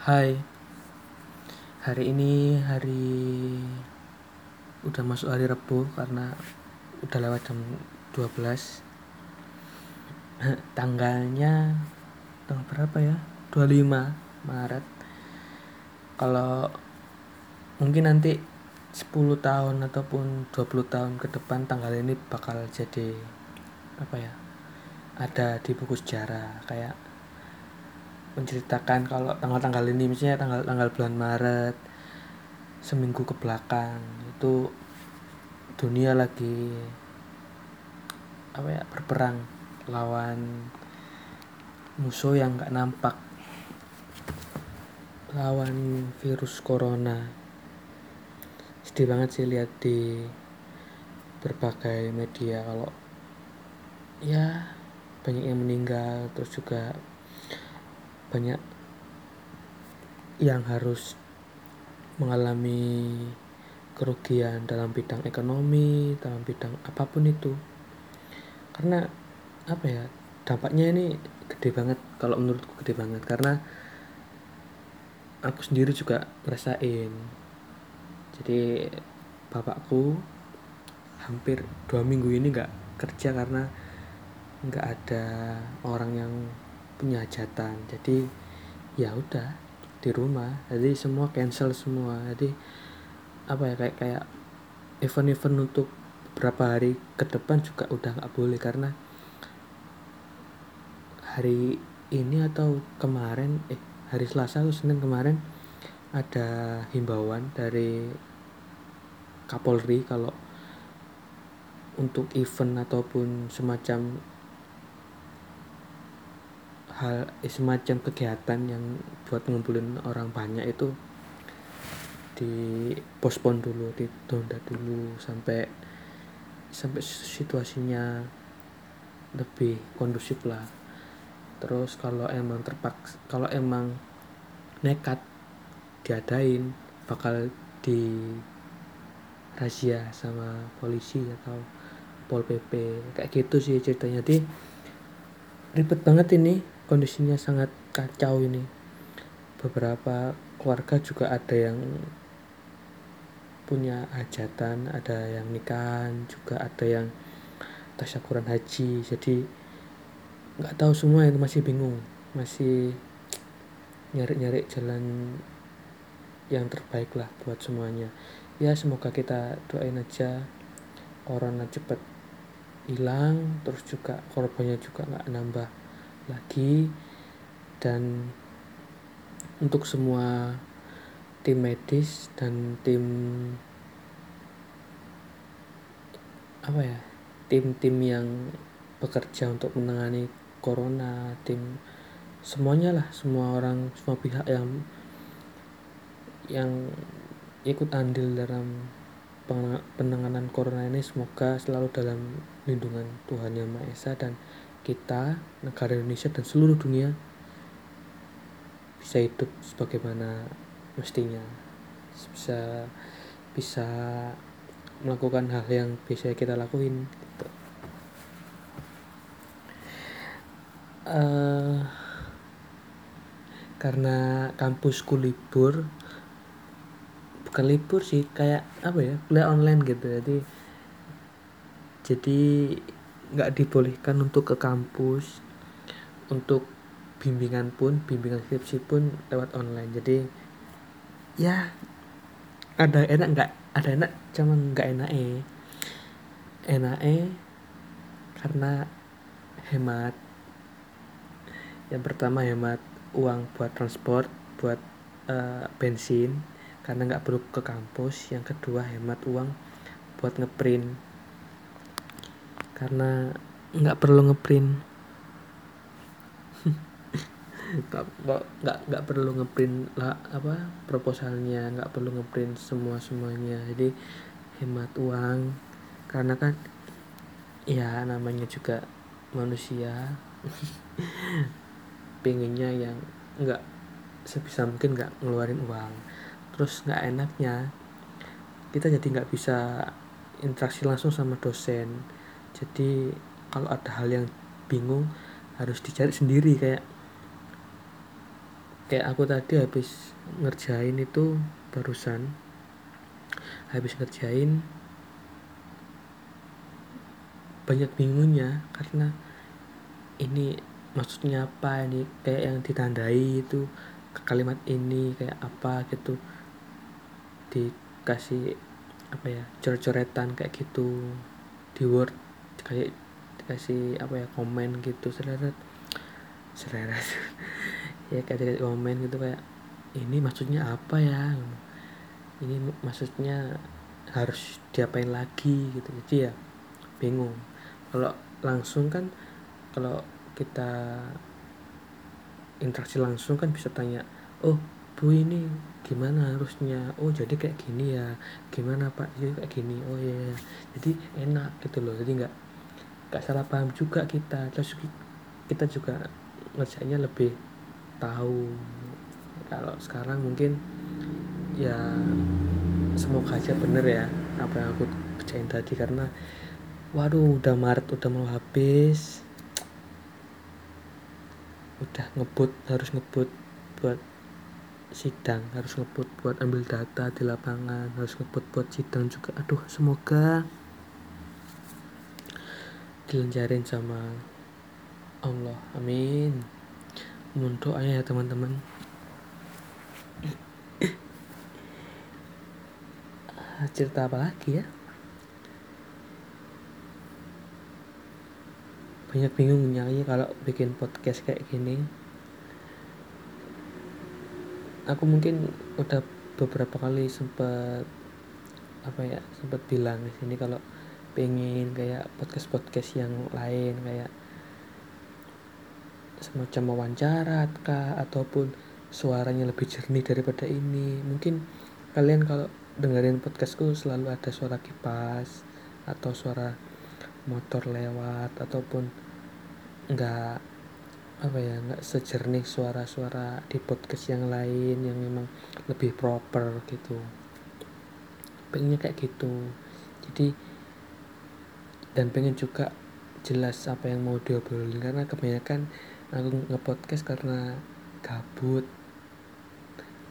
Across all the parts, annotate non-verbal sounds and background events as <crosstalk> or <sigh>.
Hai. Hari ini hari Udah masuk hari Rebu karena Udah lewat jam 12 <clears throat> Tanggalnya Tanggal berapa ya? 25 Maret. Kalau Mungkin nanti 10 tahun ataupun 20 tahun ke depan tanggal ini bakal jadi apa ya? Ada di buku sejarah kayak menceritakan kalau tanggal-tanggal ini misalnya tanggal-tanggal bulan Maret seminggu ke belakang itu dunia lagi apa ya berperang lawan musuh yang nggak nampak lawan virus corona. Sedih banget sih lihat di berbagai media kalau ya banyak yang meninggal terus juga banyak yang harus mengalami kerugian dalam bidang ekonomi, dalam bidang apa pun itu. Karena apa ya? Dampaknya ini gede banget kalau menurutku gede banget karena aku sendiri juga ngerasain. Jadi bapakku hampir dua minggu ini nggak kerja karena nggak ada orang yang punya hajatan. Jadi ya udah di rumah. Jadi semua cancel semua. Jadi apa ya kayak kayak event-event untuk beberapa hari ke depan juga udah nggak boleh karena hari ini atau kemarin eh hari Selasa atau Senin kemarin ada himbauan dari Kapolri kalau untuk event ataupun semacam hal semacam kegiatan yang buat ngumpulin orang banyak itu di pospon dulu ditunda dulu sampai sampai situasinya lebih kondusif lah. Terus kalau emang terpaksa kalau emang nekat diadain bakal di razia sama polisi atau pol pp kayak gitu sih ceritanya. Di ribet banget ini kondisinya sangat kacau ini. Beberapa keluarga juga ada yang punya hajatan ada yang nikahan juga ada yang tasyakuran haji. Jadi nggak tahu semua itu masih bingung masih nyari-nyari jalan yang terbaik lah buat semuanya. Ya semoga kita doain aja corona cepet hilang terus juga korbannya juga nggak nambah lagi. Dan untuk semua tim medis dan tim apa ya tim-tim yang bekerja untuk menangani corona tim semuanya lah semua orang semua pihak yang yang ikut andil dalam penanganan corona ini semoga selalu dalam lindungan Tuhan Yang Maha Esa dan kita, negara Indonesia dan seluruh dunia bisa hidup sebagaimana mestinya. Bisa bisa melakukan hal yang biasa kita lakuin gitu. Uh, karena kampusku libur bukan libur sih kayak apa ya kuliah online gitu jadi jadi nggak dibolehkan untuk ke kampus untuk bimbingan pun bimbingan skripsi pun lewat online. Jadi ya ada enak nggak ada enak cuman nggak enak eh enak eh karena hemat. Yang pertama hemat uang buat transport buat uh, bensin karena nggak perlu ke kampus. Yang kedua hemat uang buat ngeprint karena nggak perlu ngeprint. Nggak nggak perlu ngeprint lah apa proposalnya nggak perlu ngeprint semua semuanya jadi hemat uang. Karena kan ya namanya juga manusia. <laughs> Pengennya yang nggak sebisa mungkin nggak ngeluarin uang. Terus nggak enaknya kita jadi nggak bisa interaksi langsung sama dosen jadi kalau ada hal yang bingung harus dicari sendiri kayak kayak aku tadi habis ngerjain itu barusan. Habis ngerjain banyak bingungnya karena ini maksudnya apa ini kayak yang ditandai itu kalimat ini kayak apa gitu. Dikasih apa ya coret-coretan kayak gitu di word kayak dikasih apa ya komen gitu seret seret <laughs> ya kayak dikasih komen gitu kayak ini maksudnya apa ya? Ini maksudnya harus diapain lagi gitu. Jadi ya bingung. Kalau langsung kan kalau kita interaksi langsung kan bisa tanya oh bu ini gimana harusnya? Oh jadi kayak gini ya. Gimana pak? Jadi kayak gini. Oh ya yeah. jadi enak gitu loh. Jadi nggak nggak salah paham juga kita. Terus kita juga ngerjainnya lebih tahu. Kalau sekarang mungkin ya semoga aja bener ya apa yang aku kerjain tadi. Karena waduh udah Maret udah mau habis. Udah ngebut harus ngebut buat sidang harus ngebut buat ambil data di lapangan harus ngebut buat sidang juga. Aduh semoga dilancarin sama Allah. Amin. Mohon doanya ya teman-teman. Cerita apa lagi ya? Banyak bingung nyanyi kalau bikin podcast kayak gini. Aku mungkin udah beberapa kali sempat apa ya sempat bilang di sini kalau pengen kayak podcast podcast yang lain kayak semacam wawancara kah ataupun suaranya lebih jernih daripada ini. Mungkin kalian kalau dengerin podcastku selalu ada suara kipas atau suara motor lewat ataupun nggak apa ya nggak sejernih suara-suara di podcast yang lain yang memang lebih proper gitu. Pengennya kayak gitu. Jadi dan pengen juga jelas apa yang mau diobrolin. Karena kebanyakan aku ngepodcast karena gabut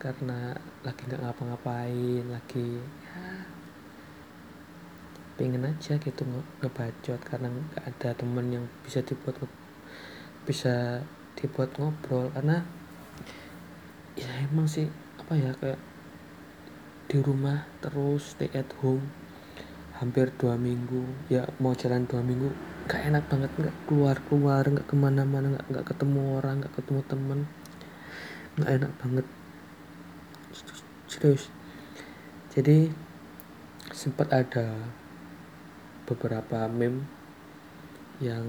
karena lagi nggak ngapa-ngapain lagi pengen aja gitu ngebacot. Karena nggak ada temen yang bisa dibuat bisa dibuat ngobrol. Karena ya emang sih apa ya kayak di rumah terus stay at home hampir dua minggu. Ya mau jalan dua minggu gak enak banget nggak keluar keluar nggak ke mana-mana nggak nggak ketemu orang nggak ketemu temen. Nggak enak banget. Serius. Jadi sempat ada beberapa meme yang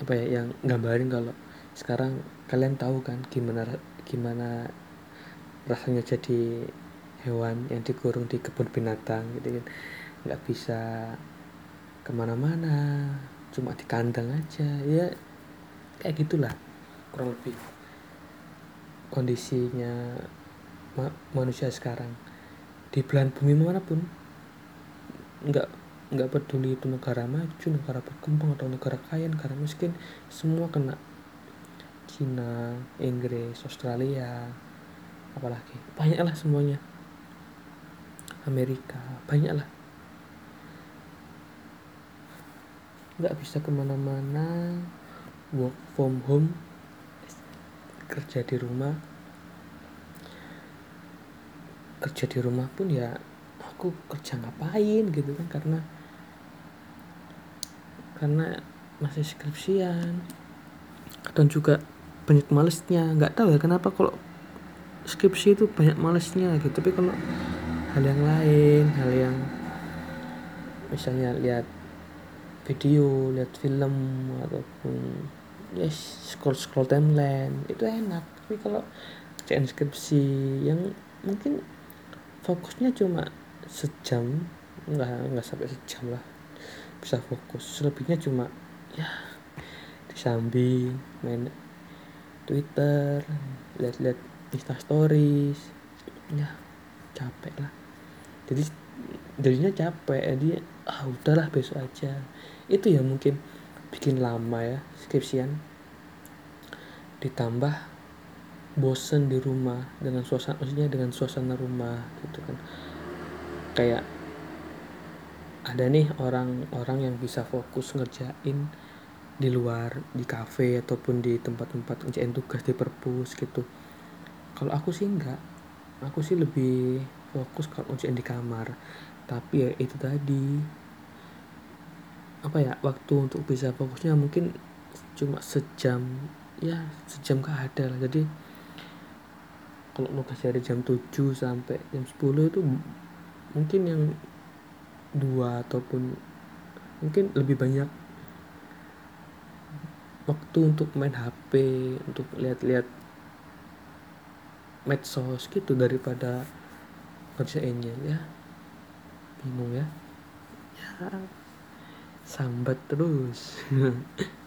apa ya yang gambarin kalau sekarang kalian tahu kan gimana gimana rasanya jadi hewan yang dikurung di kebun binatang gitu kan. Nggak bisa ke mana-mana cuma di kandang aja. Ya kayak gitulah kurang lebih kondisinya ma manusia sekarang. Di belahan bumi mana pun nggak nggak peduli itu negara maju negara berkembang atau negara kaya negara miskin semua kena. Cina Inggris Australia apalagi. Banyak lah semuanya Amerika. Banyak lah nggak bisa ke mana-mana. Work from home. Kerja di rumah. Kerja di rumah pun ya aku kerja ngapain gitu kan karena karena masih skripsian. Dan juga banyak malesnya. Nggak tahu ya kenapa kalau skripsi itu banyak malesnya gitu. Tapi kalau hal yang lain hal yang misalnya lihat video lihat film ataupun yes scroll scroll timeline itu enak. Tapi kalau kerjaan skripsi yang mungkin fokusnya cuma sejam nggak nggak sampai sejam lah. Bisa fokus. Selebihnya cuma ya disambi main Twitter lihat-lihat Insta Stories ya capek lah jadi jadinya capek. Jadi ah udahlah besok aja. Itu ya mungkin bikin lama ya skripsian. Ditambah bosen di rumah dengan suasana maksudnya dengan suasana rumah gitu kan. Kayak ada nih orang-orang yang bisa fokus ngerjain di luar di kafe ataupun di tempat-tempat ngerjain tugas di perpus gitu. Kalau aku sih enggak. Aku sih lebih fokus kalau ngerjain di kamar. Tapi ya itu tadi. Apa ya waktu untuk bisa fokusnya mungkin cuma sejam. Ya sejam ke ada lah. Jadi kalau nugas dari jam 7 sampai jam 10 itu mungkin yang dua ataupun mungkin lebih banyak waktu untuk main HP untuk lihat-lihat medsos gitu daripada kerjainnya ya bingung ya ya sambat terus <laughs>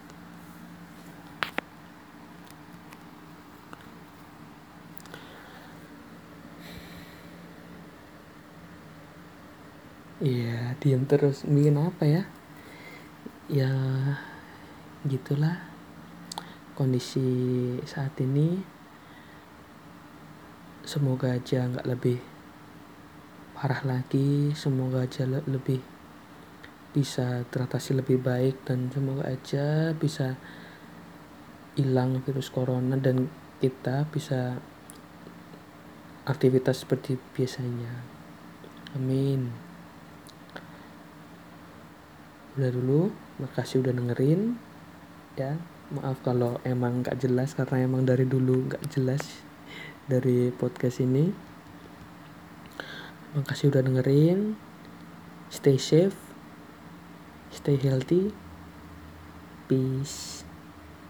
Iya, diam terus. Bikin apa ya? Ya, gitulah kondisi saat ini. Semoga aja nggak lebih parah lagi. Semoga aja lebih bisa teratasi lebih baik dan semoga aja bisa hilang virus corona dan kita bisa aktivitas seperti biasanya. Amin. Udah dulu, makasih udah dengerin. Ya, maaf kalau emang gak jelas karena emang dari dulu gak jelas dari podcast ini. Makasih udah dengerin. Stay safe. Stay healthy. Peace